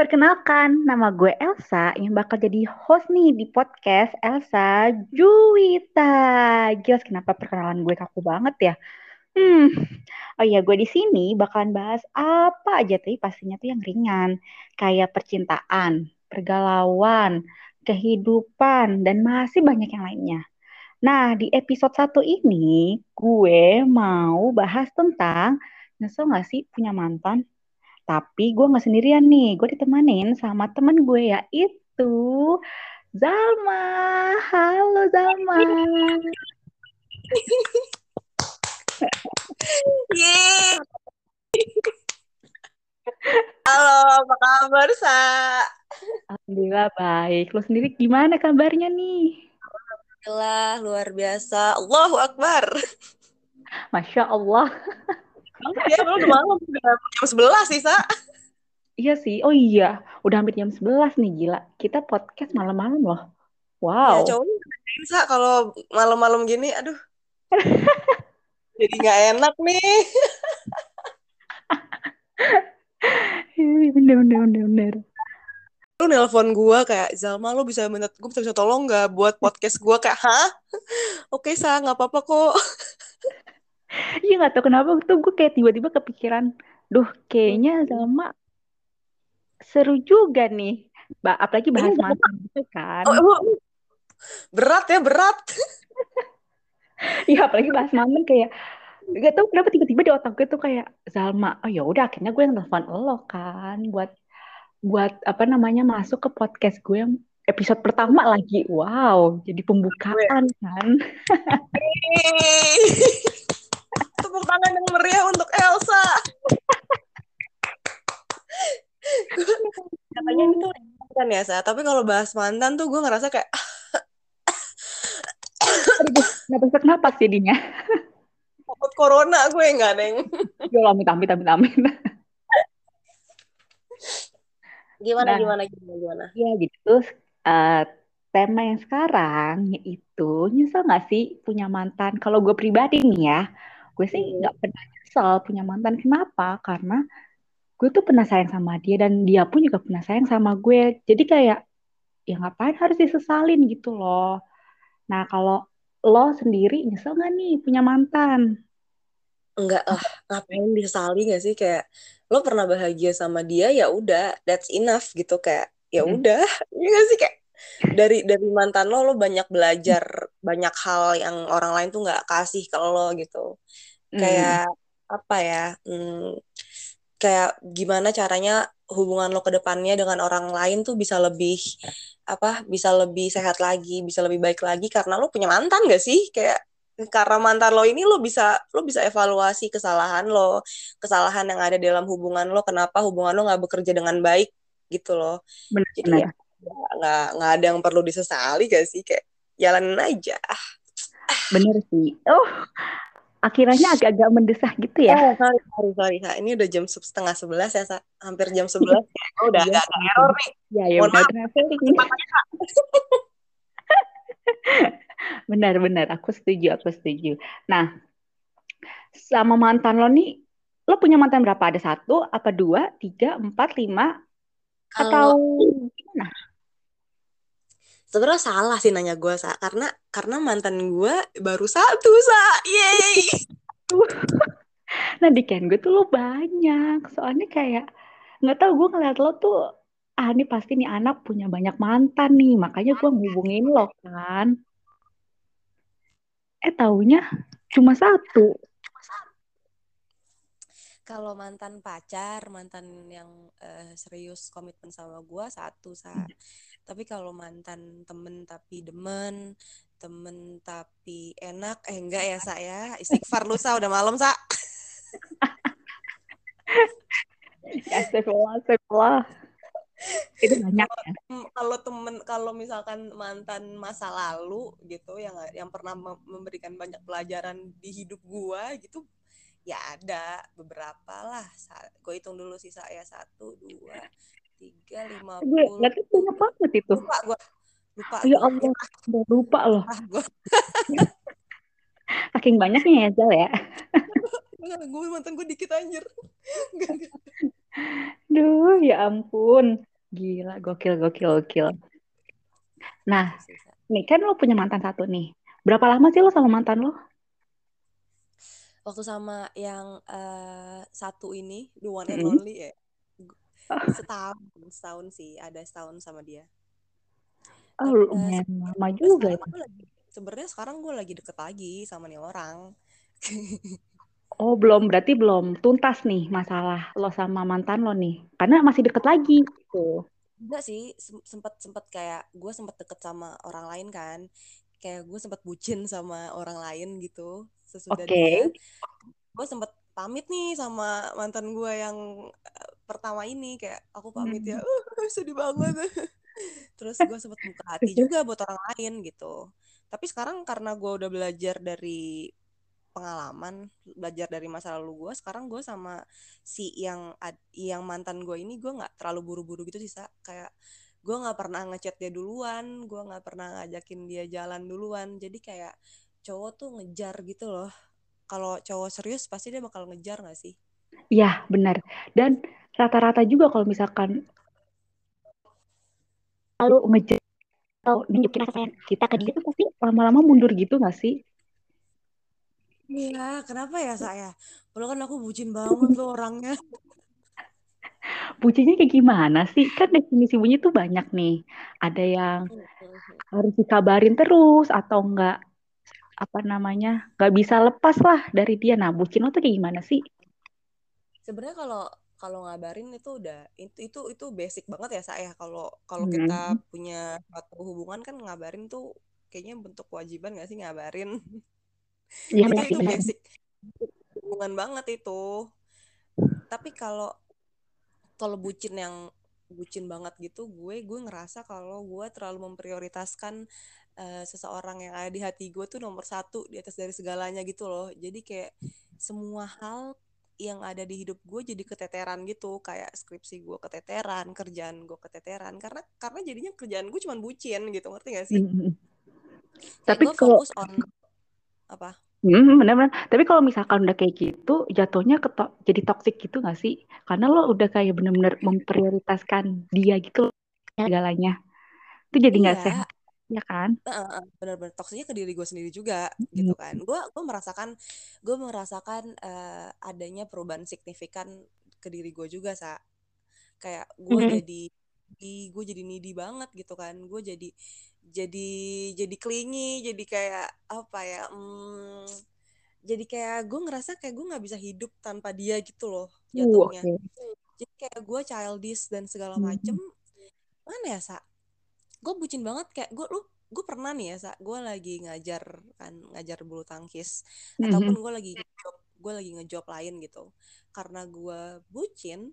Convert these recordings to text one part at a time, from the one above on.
Perkenalkan, nama gue Elsa yang bakal jadi host nih di podcast Elsa Juwita. Jelas kenapa perkenalan gue kaku banget ya? Hmm, oh iya gue di sini bakalan bahas apa aja tapi pastinya tuh yang ringan. Kayak percintaan, pergalauan, kehidupan, dan masih banyak yang lainnya. Nah, di episode satu ini gue mau bahas tentang nyesel gak sih punya mantan? Tapi gue gak sendirian nih, gue ditemanin sama temen gue yaitu Zalma. Halo Zalma. Yeay. Halo, apa kabar, Sa? Alhamdulillah baik. Lo sendiri gimana kabarnya nih? Alhamdulillah, luar biasa. Allahu Akbar. Masya Allah. Ya, lu udah malam, udah jam 11 sih, Sa. Iya sih, oh iya. Udah hampir jam 11 nih, gila. Kita podcast malam-malam loh. Wow. Ya, cowoknya Sa, kalau malam-malam gini, aduh. Jadi nggak enak nih. bener, bener, bener, bener. Lu nelpon gue kayak, Zalma, lu bisa minta, gue bisa, bisa tolong nggak buat podcast gue? Kayak, hah? Oke, Sa, nggak apa-apa kok. Iya nggak tahu kenapa tuh gue kayak tiba-tiba kepikiran, duh kayaknya Zalma seru juga nih. Ba apalagi bahas Ini mantan gitu kan. Oh, oh, berat ya, berat. Iya apalagi bahas mantan kayak gak tahu kenapa tiba-tiba di otak gue tuh kayak Zalma. Oh ya udah akhirnya gue yang telepon lo kan buat buat apa namanya masuk ke podcast gue yang episode pertama lagi. Wow, jadi pembukaan kan. Tepuk tangan yang meriah untuk Elsa. Katanya itu mantan ya, Sa. Tapi kalau bahas mantan tuh gue ngerasa kayak Kenapa sesak napas jadinya? takut corona gue nggak, Neng. Allah, amit, amit, amit, amit. Gimana, Nah. gimana, gimana, gimana? Ya gitu. eh, tema yang sekarang yaitu nyesel nggak sih punya mantan? Kalau gue pribadi nih ya, gue sih Hmm. nggak pernah nyesel punya mantan. Kenapa? Karena gue tuh pernah sayang sama dia dan dia pun juga pernah sayang sama gue. Jadi kayak ya ngapain harus disesalin gitu loh. Nah kalau lo sendiri nyesel nggak nih punya mantan? Enggak lah, ngapain disesali gak sih? Kayak, lo pernah bahagia sama dia, ya udah, that's enough gitu. Kayak, ya Mm. udah. Iya gak sih? Kayak, dari dari mantan lo, lo banyak belajar banyak hal yang orang lain tuh nggak kasih ke lo gitu. Hmm. Kayak, apa ya, hmm, kayak gimana caranya hubungan lo ke depannya dengan orang lain tuh bisa lebih apa bisa lebih sehat lagi bisa lebih baik lagi karena lo punya mantan gak sih kayak karena mantan lo ini lo bisa lo bisa evaluasi kesalahan lo kesalahan yang ada dalam hubungan lo kenapa hubungan lo nggak bekerja dengan baik gitu loh jadi Benar-benar. ya nggak nggak ada yang perlu disesali gak sih kayak jalanin aja Bener sih. Oh, akhirnya agak-agak mendesah gitu ya. Oh, sorry, sorry, sorry, Kak. Ini udah jam se- setengah sebelas ya, Sa. Hampir jam sebelas. Oh, udah Iya, agak error nih. Ya, ya Mohon udah maaf. traveling. Benar-benar, aku setuju, aku setuju. Nah, sama mantan lo nih, lo punya mantan berapa? Ada satu, apa dua, tiga, empat, lima, atau Kalau gimana? Sebenarnya salah sih nanya gue, Sa. Karena karena mantan gue baru satu, Sa. Yeay. Nah, di Ken gue tuh lo banyak. Soalnya kayak, nggak tahu gue ngeliat lo tuh, ah ini pasti nih anak punya banyak mantan nih. Makanya gue ngubungin lo kan. Eh, taunya cuma satu. Kalau mantan pacar, mantan yang eh, serius komitmen sama gue satu, Sa. Tapi kalau mantan temen tapi demen, temen tapi enak, eh enggak ya, Sa ya. Istighfar lu, Sa. Udah malam, Sa. Ya, astagfirullah, astagfirullah. Itu banyak ya. Hmm, kalau temen kalau misalkan mantan masa lalu gitu yang yang pernah mem- memberikan banyak pelajaran di hidup gua gitu ya ada beberapa lah gue hitung dulu sih saya satu dua tiga lima Gue puluh itu banyak banget itu. lupa gua lupa Ya. Allah, udah lupa loh. gua Saking banyaknya ya, Zal ya. gue mantan gue dikit anjir. Duh, ya ampun. Gila, gokil, gokil, gokil. Nah, nih kan lo punya mantan satu nih. Berapa lama sih lo sama mantan lo? Waktu sama yang eh, satu ini the one and Mm-mm. only ya gu- setahun setahun sih ada setahun sama dia Oh, lama juga sebenarnya sekarang gue lagi deket lagi sama nih orang Oh, belum, berarti belum tuntas nih masalah lo sama mantan lo nih. Karena masih deket lagi. Tuh. enggak sih sem- sempet sempet kayak gue sempet deket sama orang lain kan kayak gue sempet bucin sama orang lain gitu sesudah Oke. dia gue sempet pamit nih sama mantan gue yang eh, pertama ini kayak aku pamit ya Hmm. uh, sedih banget terus gue sempet buka hati juga buat orang lain gitu tapi sekarang karena gue udah belajar dari pengalaman belajar dari masa lalu gue sekarang gue sama si yang yang mantan gue ini gue nggak terlalu buru-buru gitu sih Sa. kayak gue nggak pernah ngechat dia duluan gue nggak pernah ngajakin dia jalan duluan jadi kayak cowok tuh ngejar gitu loh kalau cowok serius pasti dia bakal ngejar gak sih Ya, benar. Dan rata-rata juga kalau misalkan lalu ngejar atau nunjukin rasa sayang kita ke dia tuh pasti lama-lama mundur gitu gak sih? Iya, kenapa ya saya? Padahal kan aku bucin banget loh orangnya. Bucinya kayak gimana sih? Kan definisi bunyi tuh banyak nih. Ada yang harus dikabarin terus atau enggak apa namanya nggak bisa lepas lah dari dia. Nah, bucin lo tuh kayak gimana sih? Sebenarnya kalau kalau ngabarin itu udah itu itu itu basic banget ya saya. Kalau kalau Hmm. kita punya suatu hubungan kan ngabarin tuh kayaknya bentuk kewajiban gak sih ngabarin? Iya itu basic hubungan banget itu. Tapi kalau kalau bucin yang bucin banget gitu, gue gue ngerasa kalau gue terlalu memprioritaskan eh, seseorang yang ada di hati gue tuh nomor satu di atas dari segalanya gitu loh. Jadi kayak semua hal yang ada di hidup gue jadi keteteran gitu, kayak skripsi gue keteteran, kerjaan gue keteteran, karena karena jadinya kerjaan gue cuma bucin gitu, ngerti gak sih? Hmm. Kayak Tapi gue kalau fokus on apa? Hmm, benar-benar. Tapi kalau misalkan udah kayak gitu, jatuhnya ke to- jadi toxic gitu gak sih? Karena lo udah kayak bener-bener memprioritaskan dia gitu loh, segalanya. Itu jadi nggak Iya, sehat, ya kan? Heeh, benar-benar toksiknya ke diri gue sendiri juga gitu kan gue gue merasakan gue merasakan eh, adanya perubahan signifikan ke diri gue juga sa kayak gue Hmm. jadi gue jadi needy banget gitu kan gue jadi jadi jadi clingy jadi kayak apa ya hmm, jadi kayak gue ngerasa kayak gue nggak bisa hidup tanpa dia gitu loh Uh, jatuhnya oke. jadi kayak gue childish dan segala Hmm. macem mana ya sa gue bucin banget kayak gue lu gue pernah nih ya sa gue lagi ngajar kan ngajar bulu tangkis Hmm. ataupun gue lagi ngejob gue lagi ngejob lain gitu karena gue bucin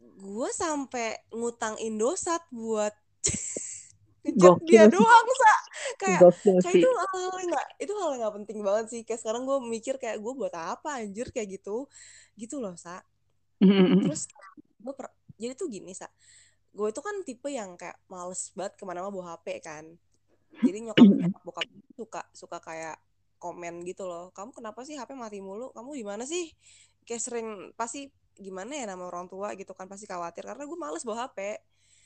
gue sampai ngutang Indosat buat ngechat dia doang sa. Kayak kayak itu hal nggak itu hal nggak penting banget sih. Kayak sekarang gue mikir kayak gue buat apa anjir? Kayak gitu. Gitu loh sa. Terus gue per... jadi tuh gini sa. Gue itu kan tipe yang kayak males banget ke mana-mana bawa HP kan. Jadi nyokap nyokap bokap suka suka kayak komen gitu loh. Kamu kenapa sih HP mati mulu? Kamu di mana sih? Kayak sering pasti gimana ya nama orang tua gitu kan pasti khawatir. Karena gue males bawa HP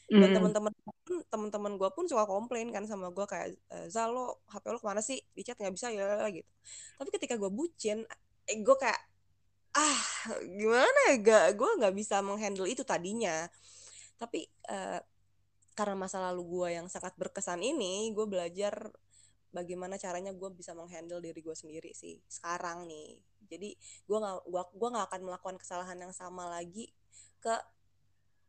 dan teman-teman pun teman-teman gue pun suka komplain kan sama gue kayak "Eh, Zal lo HP lo ke mana sih? Di chat nggak bisa ya gitu. Tapi ketika gue bucin eh, gue kayak ah gimana ya gak gue nggak bisa menghandle itu tadinya. Tapi eh, karena masa lalu gue yang sangat berkesan ini gue belajar bagaimana caranya gue bisa menghandle diri gue sendiri sih sekarang nih jadi gue nggak gua gua nggak akan melakukan kesalahan yang sama lagi ke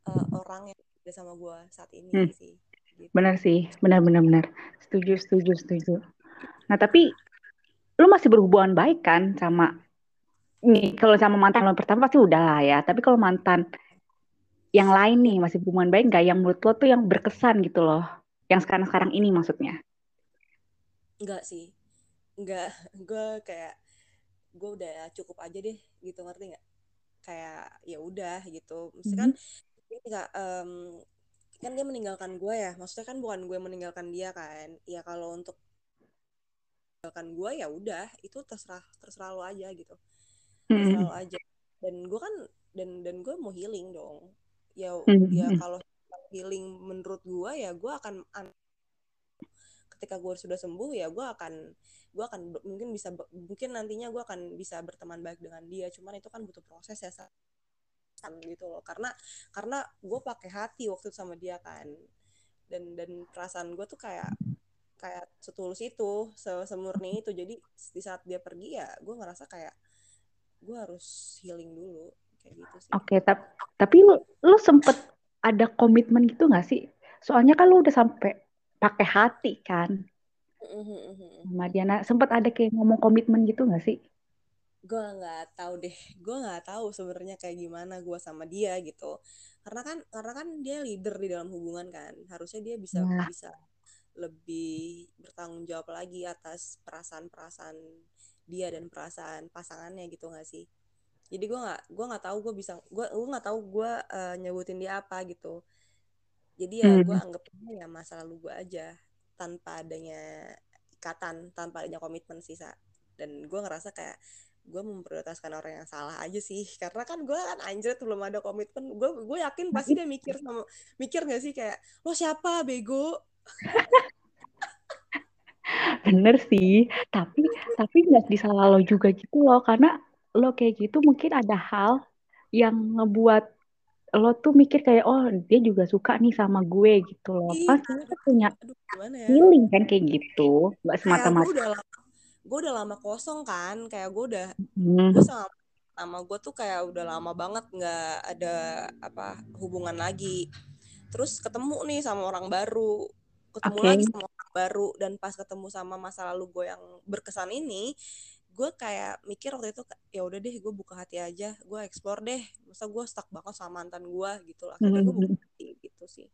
eh, orang yang ada sama gue saat ini Hmm. sih gitu Benar sih, benar-benar benar. Setuju, setuju, setuju. Nah, tapi lo masih berhubungan baik kan sama nih kalau sama mantan lo pertama pasti udah lah ya. Tapi kalau mantan yang lain nih masih berhubungan baik nggak yang menurut lo tuh yang berkesan gitu loh. Yang sekarang-sekarang ini maksudnya. Enggak sih. Enggak gue kayak gue udah cukup aja deh gitu. Ngerti nggak? Kayak ya udah gitu. Mesti kan Hmm. ini nggak em, kan dia meninggalkan gue ya. Maksudnya kan bukan gue meninggalkan dia kan. Ya kalau untuk meninggalkan gue ya udah. Itu terserah terserah lo aja gitu. Terserah lo Hmm. aja. Dan gue kan dan dan gue mau healing dong. Ya Hmm. ya kalau healing menurut gue ya gue akan ketika gue sudah sembuh ya gue akan gue akan mungkin bisa mungkin nantinya gue akan bisa berteman baik dengan dia. Cuman itu kan butuh proses ya gitu loh. Karena karena gue pakai hati waktu itu sama dia kan. Dan dan perasaan gue tuh kayak kayak setulus itu semurni itu. Jadi di saat dia pergi ya gue ngerasa kayak gue harus healing dulu kayak gitu sih. Oke okay, tapi tapi lu lu sempet ada komitmen gitu gak sih? Soalnya kan lu udah sampai pakai hati kan. Sama Diana sempat ada kayak ngomong komitmen gitu gak sih? Gue nggak tahu deh. Gue nggak tahu sebenarnya kayak gimana gue sama dia gitu. Karena kan karena kan dia leader di dalam hubungan kan. Harusnya dia bisa nah. bisa lebih bertanggung jawab lagi atas perasaan-perasaan dia dan perasaan pasangannya gitu gak sih? Jadi gue nggak gue nggak tahu gue bisa gue gue nggak tahu gue uh, nyebutin dia apa gitu jadi ya hmm. gue anggapnya ya masa lalu gue aja tanpa adanya ikatan tanpa adanya komitmen sih sa. Dan gue ngerasa kayak gue memprioritaskan orang yang salah aja sih. Karena kan gue kan anjir belum ada komitmen. Gue gue yakin pasti dia mikir sama mikir gak sih kayak lo siapa bego? Bener sih. Tapi tapi nggak bisa lo juga gitu loh. Karena lo kayak gitu mungkin ada hal yang ngebuat lo tuh mikir kayak oh dia juga suka nih sama gue gitu loh pas kita punya aduh, ya? feeling kan kayak gitu nggak semata-mata gue udah lama gue udah lama kosong kan kayak gue udah hmm. gue sama sama gue tuh kayak udah lama banget nggak ada apa hubungan lagi terus ketemu nih sama orang baru ketemu okay. lagi sama orang baru dan pas ketemu sama masa lalu gue yang berkesan ini gue kayak mikir waktu itu ya udah deh gue buka hati aja gue explore deh. Masa gue stuck banget sama mantan gue gitu lah. Akhirnya gue buka hati gitu sih.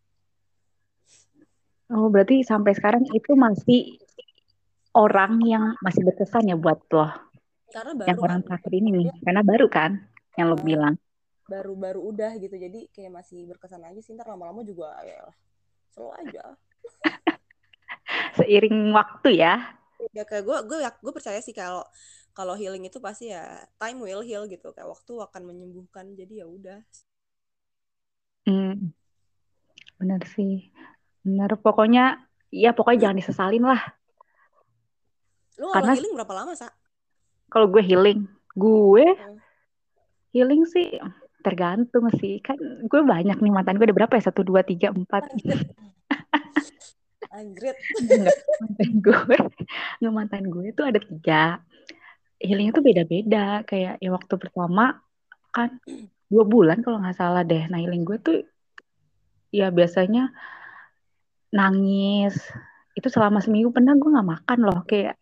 Oh berarti sampai sekarang itu masih orang yang masih berkesan ya buat lo? Karena baru yang orang terakhir ini nih karena baru kan yang lo bilang? Baru-baru udah gitu jadi kayak masih berkesan aja sih ntar lama-lama juga ya selalu aja. Seiring waktu ya ya kayak gue gue gue percaya sih kalau kalau healing itu pasti ya time will heal gitu. Kayak waktu akan menyembuhkan jadi ya udah. Hmm, bener sih. Bener pokoknya ya pokoknya jangan disesalin lah. Lu Karena, healing berapa lama sa? Kalau gue healing gue hmm. healing sih tergantung sih. Kan gue banyak nih mantan gue ada berapa ya? Satu dua tiga empat Anjrit. mantan gue, nggak mantan gue itu ada tiga. Healingnya tuh beda-beda. Kayak ya waktu pertama kan dua bulan kalau nggak salah deh. Nah healing gue tuh ya biasanya nangis. Itu selama seminggu pernah gue nggak makan loh. Kayak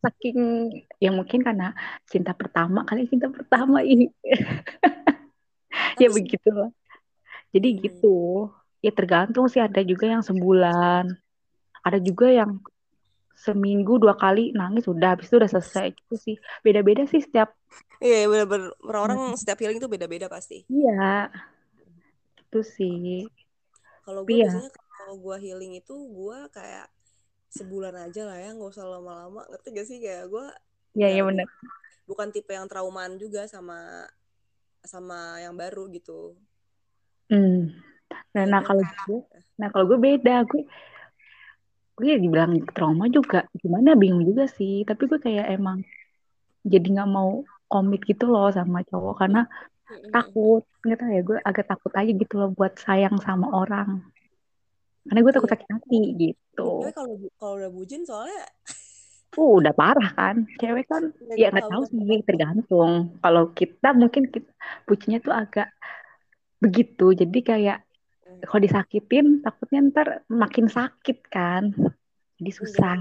saking ya mungkin karena cinta pertama kali cinta pertama ini. ya begitu lah. Jadi hmm. gitu ya tergantung sih. Ada juga yang sebulan. Ada juga yang seminggu dua kali nangis udah. Habis itu udah selesai gitu sih. Beda-beda sih setiap iya yeah, bener-bener orang-orang hmm. setiap healing itu beda-beda pasti. Iya. Itu sih. Kalau gue biasanya kalau gue healing itu gue kayak sebulan aja lah ya nggak usah lama-lama. Ngerti gak sih? Kayak gue iya iya benar bukan tipe yang traumaan juga sama sama yang baru gitu. Hmm Nah, nah kalau gue, nah kalau gue beda, gue gue ya dibilang trauma juga. Gimana bingung juga sih. Tapi gue kayak emang jadi nggak mau komit gitu loh sama cowok karena takut. Nggak tahu ya gue agak takut aja gitu loh buat sayang sama orang. Karena gue takut iya. sakit hati gitu. Kalau kalau udah bujin soalnya uh udah parah kan. Cewek kan ya nggak tahu sih tergantung. Kalau kita mungkin kita bucinnya tuh agak begitu. Jadi kayak kalau disakitin takutnya ntar makin sakit kan. Jadi iya. susah.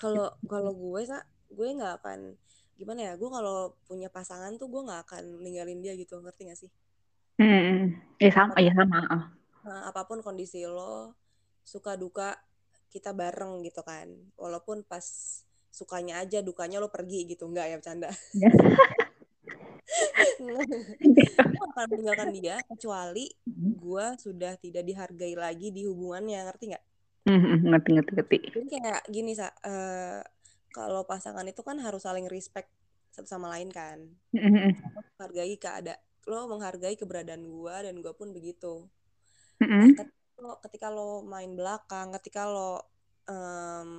kalau kalau gue sa gue nggak akan gimana ya gue kalau punya pasangan tuh gue nggak akan ninggalin dia gitu ngerti gak sih? Hmm ya sama ya sama nah, apa pun kondisi lo suka duka kita bareng gitu kan. Walaupun pas sukanya aja dukanya lo pergi gitu nggak ya bercanda? Ya. gue akan meninggalkan dia kecuali mm-hmm. gue sudah tidak dihargai lagi di hubungannya ngerti nggak mm-hmm, ngerti ngerti ngerti jadi kayak gini sa uh, kalau pasangan itu kan harus saling respect satu sama lain kan mm-hmm. menghargai keada lo menghargai keberadaan gue dan gue pun begitu Mm-mm. ketika lo, ketika lo main belakang ketika lo um,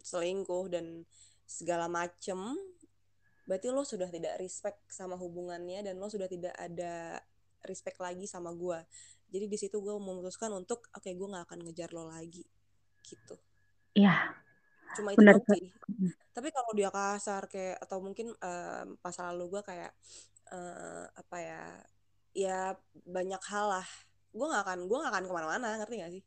selingkuh dan segala macem berarti lo sudah tidak respect sama hubungannya dan lo sudah tidak ada respect lagi sama gue jadi di situ gue memutuskan untuk oke okay, gue nggak akan ngejar lo lagi gitu. Iya. Cuma itu doang sih. Tapi kalau dia kasar kayak atau mungkin um, pas lalu gue kayak uh, apa ya ya banyak hal lah. Gue nggak akan gue nggak akan ke mana-mana ngerti gak sih